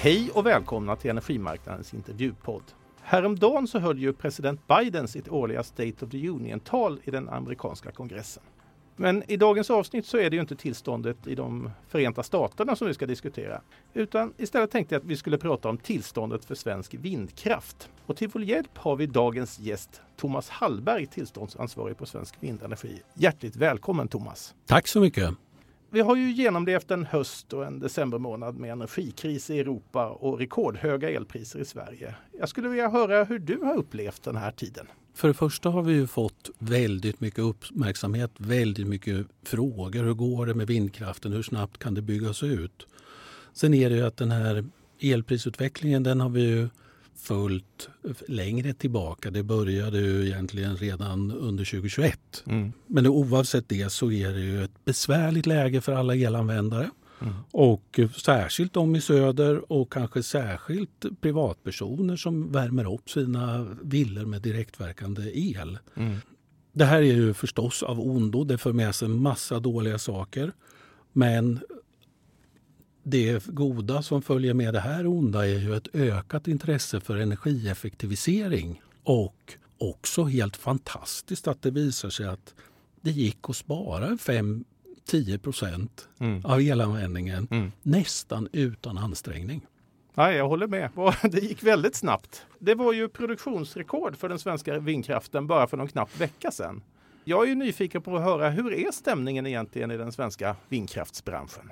Hej och välkomna till Energimarknadens intervjupodd. Häromdagen så höll ju president Biden sitt årliga State of the Union-tal i den amerikanska kongressen. Men i dagens avsnitt så är det ju inte tillståndet i de Förenta Staterna som vi ska diskutera. Utan istället tänkte jag att vi skulle prata om tillståndet för svensk vindkraft. Och till vår hjälp har vi dagens gäst Thomas Hallberg, tillståndsansvarig på Svensk Vindenergi. Hjärtligt välkommen Thomas! Tack så mycket! Vi har ju genomlevt en höst och en decembermånad med energikris i Europa och rekordhöga elpriser i Sverige. Jag skulle vilja höra hur du har upplevt den här tiden. För det första har vi ju fått väldigt mycket uppmärksamhet, väldigt mycket frågor. Hur går det med vindkraften? Hur snabbt kan det byggas ut? Sen är det ju att den här elprisutvecklingen den har vi ju följt längre tillbaka. Det började ju egentligen redan under 2021. Mm. Men oavsett det så är det ju ett besvärligt läge för alla elanvändare. Mm. Och särskilt de i söder och kanske särskilt privatpersoner som värmer upp sina villor med direktverkande el. Mm. Det här är ju förstås av ondo. Det för med sig en massa dåliga saker. Men det goda som följer med det här onda är ju ett ökat intresse för energieffektivisering och också helt fantastiskt att det visar sig att det gick att spara 5-10 procent mm. av elanvändningen mm. nästan utan ansträngning. Nej, jag håller med. Det gick väldigt snabbt. Det var ju produktionsrekord för den svenska vindkraften bara för någon knapp vecka sedan. Jag är nyfiken på att höra hur är stämningen egentligen i den svenska vindkraftsbranschen?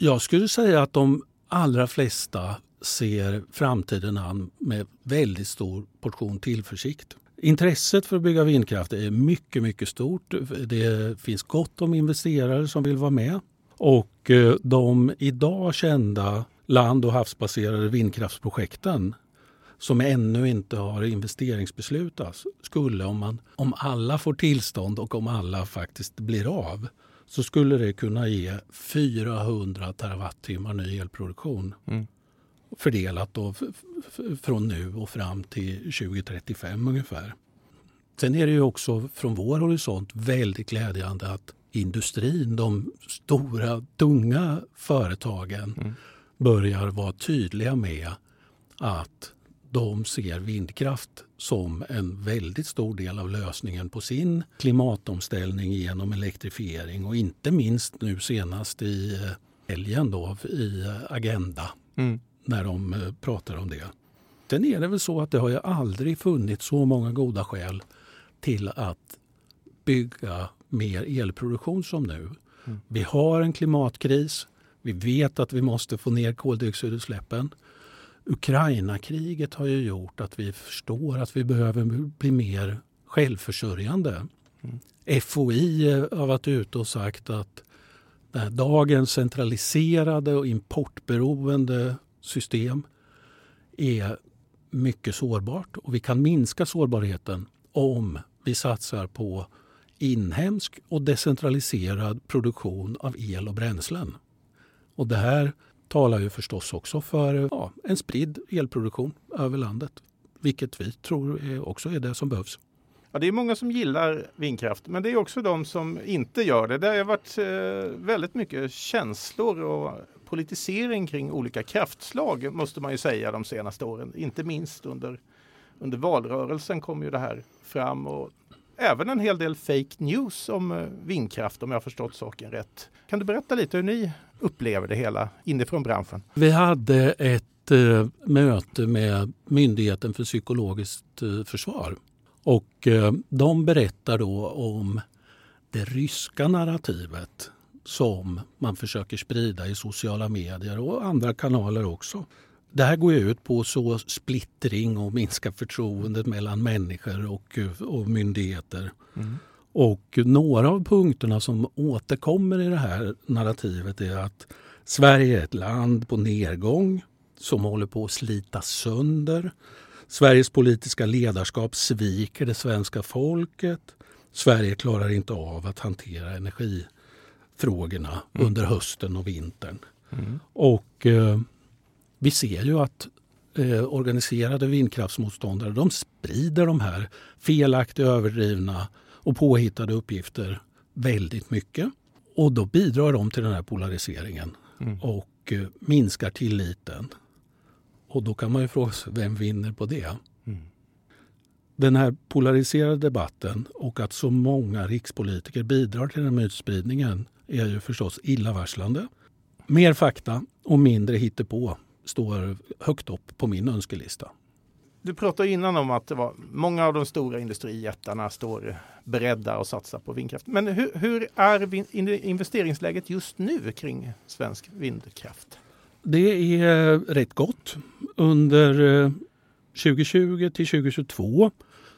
Jag skulle säga att de allra flesta ser framtiden an med väldigt stor portion tillförsikt. Intresset för att bygga vindkraft är mycket, mycket stort. Det finns gott om investerare som vill vara med. Och eh, de idag kända land och havsbaserade vindkraftsprojekten som ännu inte har investeringsbeslutats skulle om, man, om alla får tillstånd och om alla faktiskt blir av så skulle det kunna ge 400 terawattimmar ny elproduktion. Mm. Fördelat då från nu och fram till 2035 ungefär. Sen är det ju också från vår horisont väldigt glädjande att industrin, de stora, tunga företagen mm. börjar vara tydliga med att de ser vindkraft som en väldigt stor del av lösningen på sin klimatomställning genom elektrifiering och inte minst nu senast i eh, helgen då i Agenda mm. när de eh, pratar om det. Sen är det väl så att det har ju aldrig funnits så många goda skäl till att bygga mer elproduktion som nu. Mm. Vi har en klimatkris. Vi vet att vi måste få ner koldioxidutsläppen. Ukraina-kriget har ju gjort att vi förstår att vi behöver bli mer självförsörjande. Mm. FOI har varit ute och sagt att dagens centraliserade och importberoende system är mycket sårbart och vi kan minska sårbarheten om vi satsar på inhemsk och decentraliserad produktion av el och bränslen. Och det här talar ju förstås också för ja, en spridd elproduktion över landet. Vilket vi tror också är det som behövs. Ja, det är många som gillar vindkraft, men det är också de som inte gör det. Det har varit eh, väldigt mycket känslor och politisering kring olika kraftslag måste man ju säga de senaste åren. Inte minst under, under valrörelsen kom ju det här fram och även en hel del fake news om eh, vindkraft om jag förstått saken rätt. Kan du berätta lite hur ni upplever det hela inifrån branschen? Vi hade ett eh, möte med Myndigheten för psykologiskt eh, försvar och eh, de berättar då om det ryska narrativet som man försöker sprida i sociala medier och andra kanaler också. Det här går ut på så splittring och minska förtroendet mellan människor och, och myndigheter. Mm. Och några av punkterna som återkommer i det här narrativet är att Sverige är ett land på nedgång som håller på att slitas sönder. Sveriges politiska ledarskap sviker det svenska folket. Sverige klarar inte av att hantera energifrågorna mm. under hösten och vintern. Mm. Och eh, vi ser ju att eh, organiserade vindkraftsmotståndare de sprider de här felaktiga, överdrivna och påhittade uppgifter väldigt mycket. Och då bidrar de till den här polariseringen mm. och eh, minskar tilliten. Och då kan man ju fråga sig, vem vinner på det? Mm. Den här polariserade debatten och att så många rikspolitiker bidrar till den mytspridningen är ju förstås illavarslande. Mer fakta och mindre hittepå står högt upp på min önskelista. Du pratade innan om att var många av de stora industrijättarna står beredda att satsa på vindkraft. Men hur, hur är investeringsläget just nu kring svensk vindkraft? Det är rätt gott. Under 2020 eh, till 2022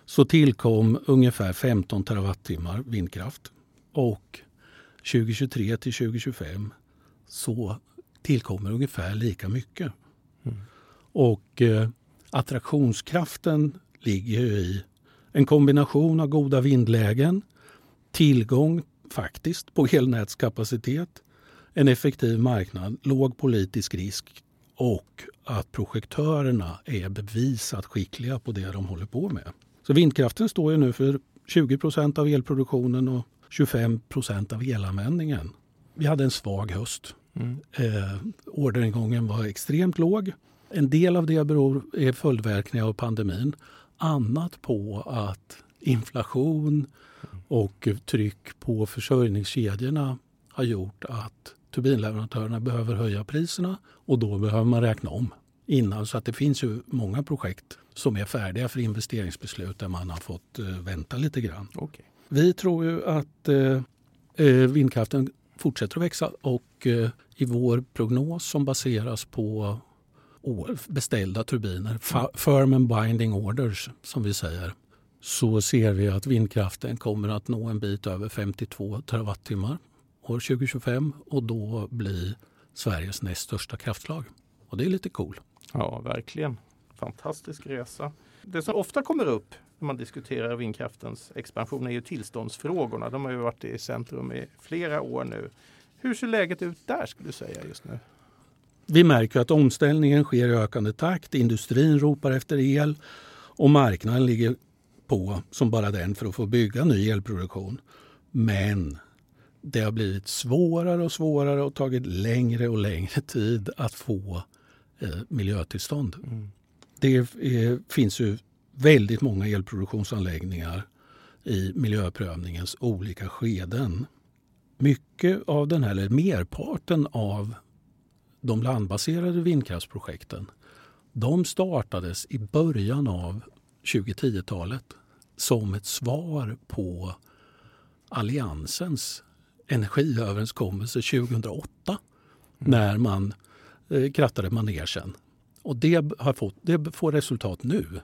så tillkom ungefär 15 terawattimmar vindkraft. Och 2023 till 2025 så tillkommer ungefär lika mycket. Mm. Och eh, attraktionskraften ligger i en kombination av goda vindlägen, tillgång faktiskt på elnätskapacitet, en effektiv marknad, låg politisk risk och att projektörerna är bevisat skickliga på det de håller på med. Så vindkraften står ju nu för 20 procent av elproduktionen och 25 procent av elanvändningen. Vi hade en svag höst. Mm. Eh, orderingången var extremt låg. En del av det beror, är följdverkningar av pandemin. Annat på att inflation och tryck på försörjningskedjorna har gjort att turbinleverantörerna behöver höja priserna och då behöver man räkna om innan. Så att det finns ju många projekt som är färdiga för investeringsbeslut där man har fått uh, vänta lite grann. Okay. Vi tror ju att uh, vindkraften fortsätter att växa och eh, i vår prognos som baseras på beställda turbiner, firm and binding orders som vi säger, så ser vi att vindkraften kommer att nå en bit över 52 terawattimmar år 2025 och då bli Sveriges näst största kraftslag. Och det är lite cool. Ja, verkligen. Fantastisk resa. Det som ofta kommer upp när man diskuterar vindkraftens expansion är ju tillståndsfrågorna. De har ju varit i centrum i flera år nu. Hur ser läget ut där skulle du säga just nu? Vi märker att omställningen sker i ökande takt. Industrin ropar efter el och marknaden ligger på som bara den för att få bygga ny elproduktion. Men det har blivit svårare och svårare och tagit längre och längre tid att få eh, miljötillstånd. Mm. Det är, finns ju väldigt många elproduktionsanläggningar i miljöprövningens olika skeden. Mycket av den här, eller merparten av de landbaserade vindkraftsprojekten de startades i början av 2010-talet som ett svar på Alliansens energiöverenskommelse 2008 mm. när man eh, krattade manegen. Och det, har fått, det får resultat nu.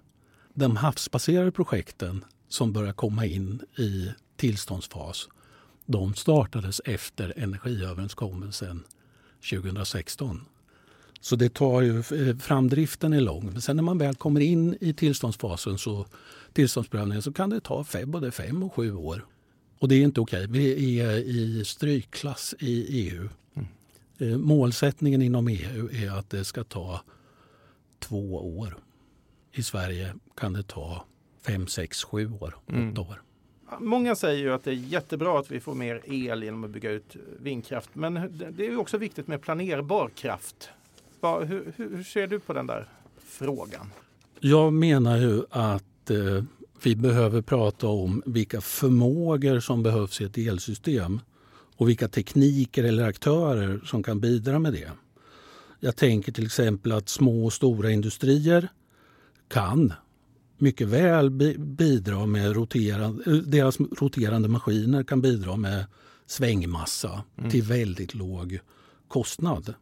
De havsbaserade projekten som börjar komma in i tillståndsfas de startades efter energiöverenskommelsen 2016. Så det tar ju, eh, framdriften är lång. Men sen när man väl kommer in i tillståndsfasen, så, tillståndsprövningen, så kan det ta fem, både fem och sju år. Och det är inte okej. Vi är i strykklass i EU. Mm. Eh, målsättningen inom EU är att det ska ta två år. I Sverige kan det ta fem, sex, sju år, mm. åtta år. Många säger ju att det är jättebra att vi får mer el genom att bygga ut vindkraft. Men det är också viktigt med planerbar kraft. Hur, hur ser du på den där frågan? Jag menar ju att eh, vi behöver prata om vilka förmågor som behövs i ett elsystem och vilka tekniker eller aktörer som kan bidra med det. Jag tänker till exempel att små och stora industrier kan mycket väl bidra med roterande, deras roterande maskiner kan bidra med svängmassa mm. till väldigt låg kostnad.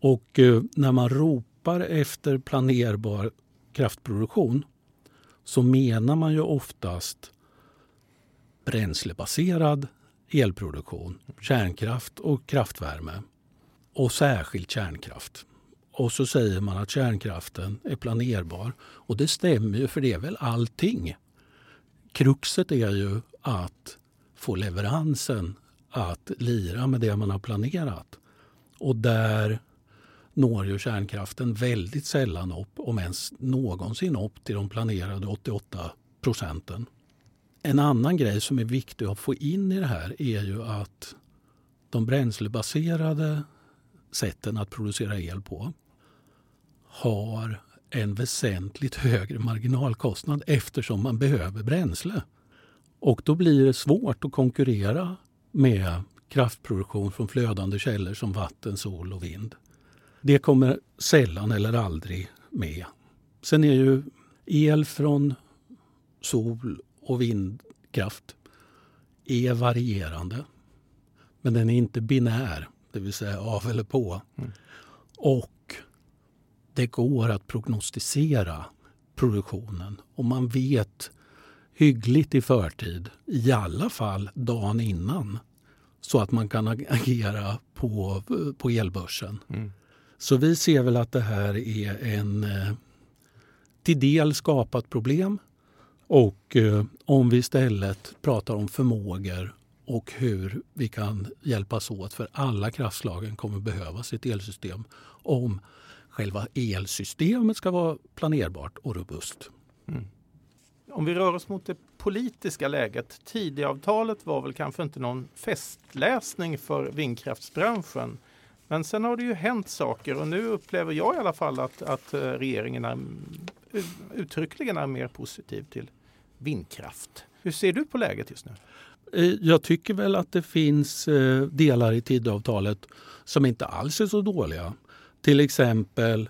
Och eh, när man ropar efter planerbar kraftproduktion så menar man ju oftast bränslebaserad elproduktion, kärnkraft och kraftvärme och särskilt kärnkraft. Och så säger man att kärnkraften är planerbar. Och det stämmer ju, för det är väl allting. Kruxet är ju att få leveransen att lira med det man har planerat. Och där når ju kärnkraften väldigt sällan upp, om ens någonsin upp till de planerade 88 procenten. En annan grej som är viktig att få in i det här är ju att de bränslebaserade sätten att producera el på har en väsentligt högre marginalkostnad eftersom man behöver bränsle. Och då blir det svårt att konkurrera med kraftproduktion från flödande källor som vatten, sol och vind. Det kommer sällan eller aldrig med. Sen är ju el från sol och vindkraft är varierande. Men den är inte binär, det vill säga av eller på. Mm. Och det går att prognostisera produktionen och man vet hyggligt i förtid, i alla fall dagen innan så att man kan agera på, på elbörsen. Mm. Så vi ser väl att det här är en eh, till del skapat problem och eh, om vi istället pratar om förmågor och hur vi kan hjälpas åt för alla kraftslagen kommer behövas i ett elsystem om själva elsystemet ska vara planerbart och robust. Mm. Om vi rör oss mot det politiska läget. Tidöavtalet var väl kanske inte någon festläsning för vindkraftsbranschen. Men sen har det ju hänt saker och nu upplever jag i alla fall att, att eh, regeringen är, uttryckligen är mer positiv till vindkraft. Hur ser du på läget just nu? Eh, jag tycker väl att det finns eh, delar i Tidöavtalet som inte alls är så dåliga. Till exempel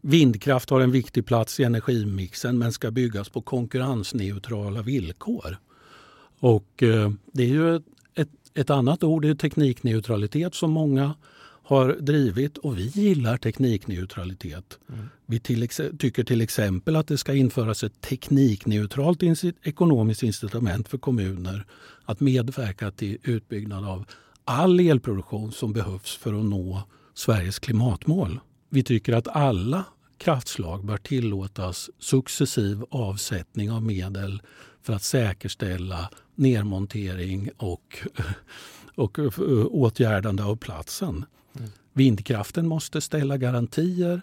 Vindkraft har en viktig plats i energimixen men ska byggas på konkurrensneutrala villkor. Och eh, det är ju ett, ett, ett annat ord, är teknikneutralitet som många har drivit och vi gillar teknikneutralitet. Mm. Vi till, tycker till exempel att det ska införas ett teknikneutralt ekonomiskt incitament för kommuner att medverka till utbyggnad av all elproduktion som behövs för att nå Sveriges klimatmål. Vi tycker att alla kraftslag bör tillåtas successiv avsättning av medel för att säkerställa nedmontering och, och åtgärdande av platsen. Mm. Vindkraften måste ställa garantier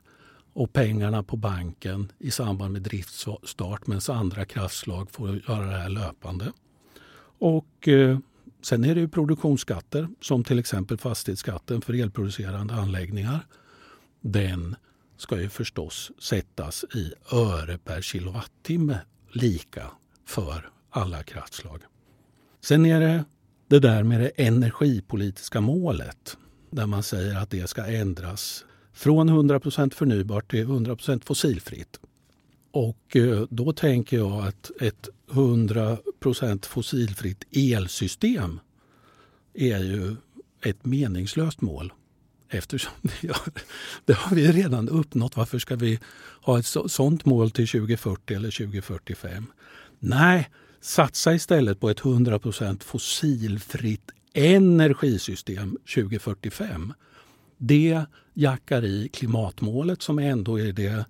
och pengarna på banken i samband med driftstart medan andra kraftslag får göra det här löpande. Och eh, sen är det ju produktionsskatter som till exempel fastighetsskatten för elproducerande anläggningar. Den ska ju förstås sättas i öre per kilowattimme lika för alla kraftslag. Sen är det det där med det energipolitiska målet där man säger att det ska ändras från 100% förnybart till 100% fossilfritt. Och eh, då tänker jag att ett 100% fossilfritt elsystem är ju ett meningslöst mål eftersom det, det har vi redan uppnått. Varför ska vi ha ett sådant mål till 2040 eller 2045? Nej, satsa istället på ett 100% fossilfritt energisystem 2045. Det jackar i klimatmålet som ändå är det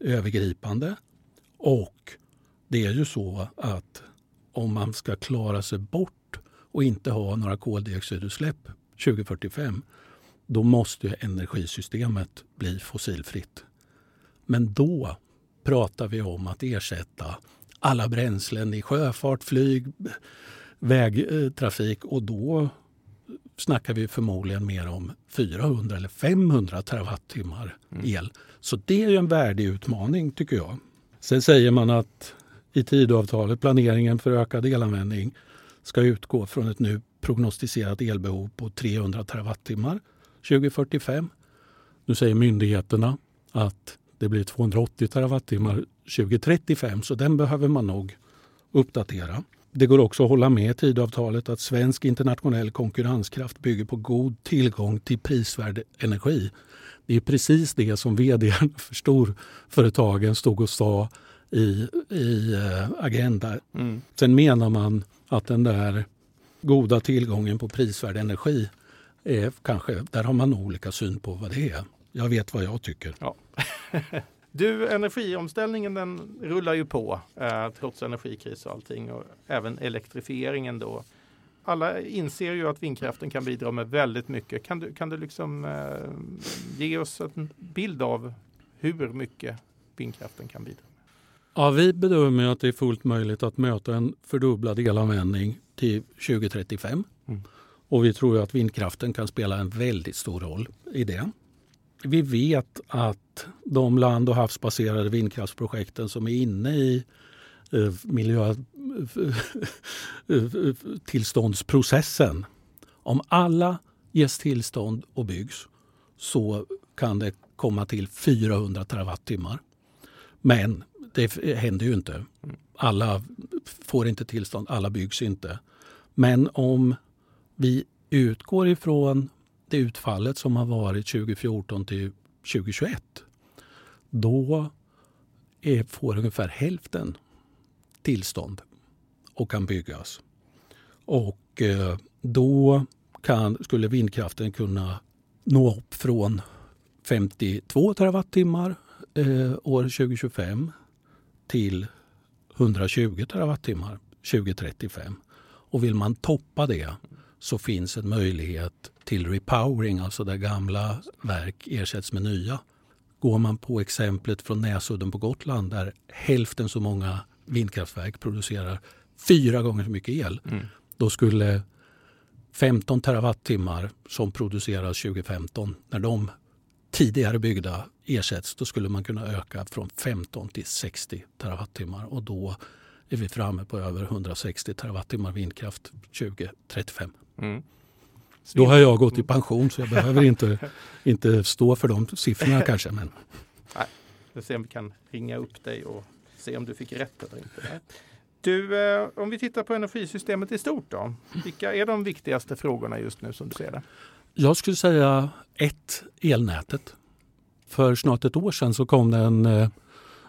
övergripande. Och det är ju så att om man ska klara sig bort och inte ha några koldioxidutsläpp 2045 då måste energisystemet bli fossilfritt. Men då pratar vi om att ersätta alla bränslen i sjöfart, flyg, vägtrafik eh, och då snackar vi förmodligen mer om 400 eller 500 terawattimmar mm. el. Så det är en värdig utmaning tycker jag. Sen säger man att i Tidöavtalet planeringen för ökad elanvändning ska utgå från ett nu prognostiserat elbehov på 300 terawattimmar 2045. Nu säger myndigheterna att det blir 280 terawattimmar 2035 så den behöver man nog uppdatera. Det går också att hålla med i Tidöavtalet att svensk internationell konkurrenskraft bygger på god tillgång till prisvärd energi. Det är precis det som vd för storföretagen stod och sa i, i eh, Agenda. Mm. Sen menar man att den där goda tillgången på prisvärd energi är kanske, där har man olika syn på vad det är. Jag vet vad jag tycker. Ja. Du, energiomställningen den rullar ju på eh, trots energikris och allting och även elektrifieringen då. Alla inser ju att vindkraften kan bidra med väldigt mycket. Kan du, kan du liksom eh, ge oss en bild av hur mycket vindkraften kan bidra? Med? Ja, vi bedömer att det är fullt möjligt att möta en fördubblad elanvändning till 2035. Mm. Och vi tror att vindkraften kan spela en väldigt stor roll i det. Vi vet att att de land och havsbaserade vindkraftsprojekten som är inne i eh, miljötillståndsprocessen, om alla ges tillstånd och byggs så kan det komma till 400 terawattimmar. Men det händer ju inte. Alla får inte tillstånd, alla byggs inte. Men om vi utgår ifrån det utfallet som har varit 2014 till 2021 då är, får ungefär hälften tillstånd och kan byggas. Och eh, då kan, skulle vindkraften kunna nå upp från 52 terawattimmar eh, år 2025 till 120 terawattimmar 2035. Och vill man toppa det så finns en möjlighet till repowering, alltså där gamla verk ersätts med nya. Går man på exemplet från Näsudden på Gotland där hälften så många vindkraftverk producerar fyra gånger så mycket el. Mm. Då skulle 15 terawattimmar som produceras 2015, när de tidigare byggda ersätts, då skulle man kunna öka från 15 till 60 terawattimmar och då är vi framme på över 160 terawattimmar vindkraft 2035. Mm. Då har jag gått i pension så jag behöver inte, inte stå för de siffrorna kanske. Men... Nej, vi se om vi kan ringa upp dig och se om du fick rätt eller inte. Du, eh, om vi tittar på energisystemet i stort då. Vilka är de viktigaste frågorna just nu som du ser det? Jag skulle säga ett, elnätet. För snart ett år sedan så kom det en eh,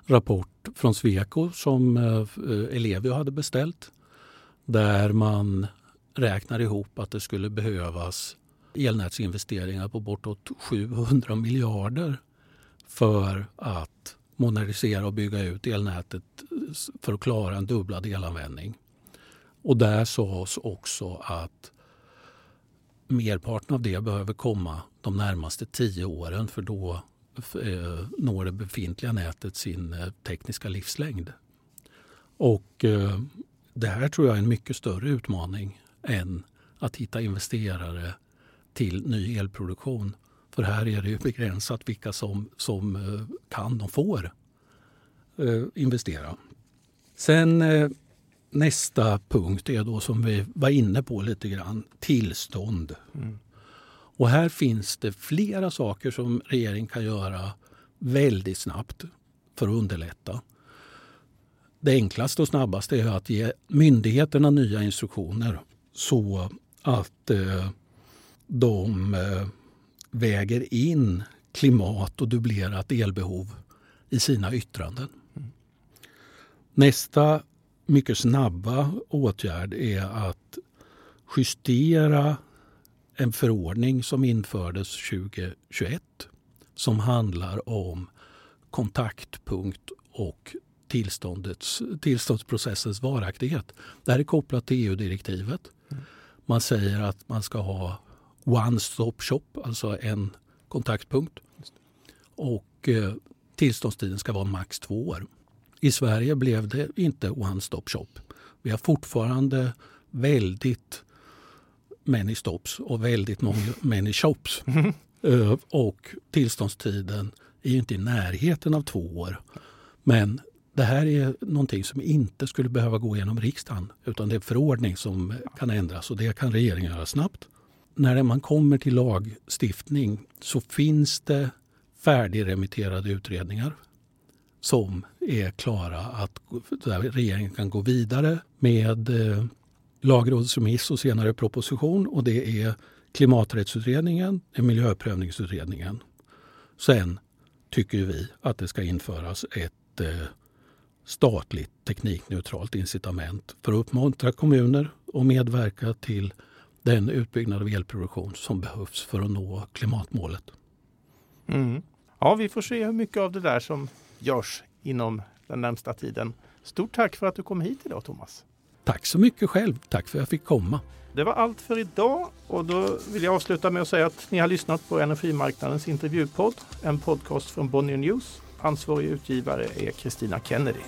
rapport från Sweco som eh, Ellevio hade beställt. Där man räknar ihop att det skulle behövas elnätsinvesteringar på bortåt 700 miljarder för att modernisera och bygga ut elnätet för att klara en dubblad elanvändning. Och där sades också att merparten av det behöver komma de närmaste tio åren för då eh, når det befintliga nätet sin eh, tekniska livslängd. Och eh, det här tror jag är en mycket större utmaning än att hitta investerare till ny elproduktion. För här är det ju begränsat vilka som, som eh, kan och får eh, investera. Sen eh, nästa punkt är då som vi var inne på lite grann, tillstånd. Mm. Och här finns det flera saker som regeringen kan göra väldigt snabbt för att underlätta. Det enklaste och snabbaste är att ge myndigheterna nya instruktioner så att eh, de eh, väger in klimat och dubblerat elbehov i sina yttranden. Mm. Nästa mycket snabba åtgärd är att justera en förordning som infördes 2021 som handlar om kontaktpunkt och tillståndsprocessens varaktighet. Det här är kopplat till EU-direktivet. Man säger att man ska ha one stop shop, alltså en kontaktpunkt. Och eh, tillståndstiden ska vara max två år. I Sverige blev det inte one stop shop. Vi har fortfarande väldigt many stops och väldigt många many shops. Mm. Uh, och tillståndstiden är inte i närheten av två år. Men det här är någonting som inte skulle behöva gå genom riksdagen utan det är förordning som kan ändras och det kan regeringen göra snabbt. När man kommer till lagstiftning så finns det färdigremitterade utredningar som är klara att regeringen kan gå vidare med eh, lagrådsremiss och senare proposition och det är klimaträttsutredningen, är miljöprövningsutredningen. Sen tycker vi att det ska införas ett eh, statligt teknikneutralt incitament för att uppmuntra kommuner och medverka till den utbyggnad av elproduktion som behövs för att nå klimatmålet. Mm. Ja, vi får se hur mycket av det där som görs inom den närmsta tiden. Stort tack för att du kom hit idag Thomas. Tack så mycket själv. Tack för att jag fick komma. Det var allt för idag och då vill jag avsluta med att säga att ni har lyssnat på Energimarknadens intervjupodd, en podcast från Bonnier News. Ansvarig utgivare är Kristina Kennedy.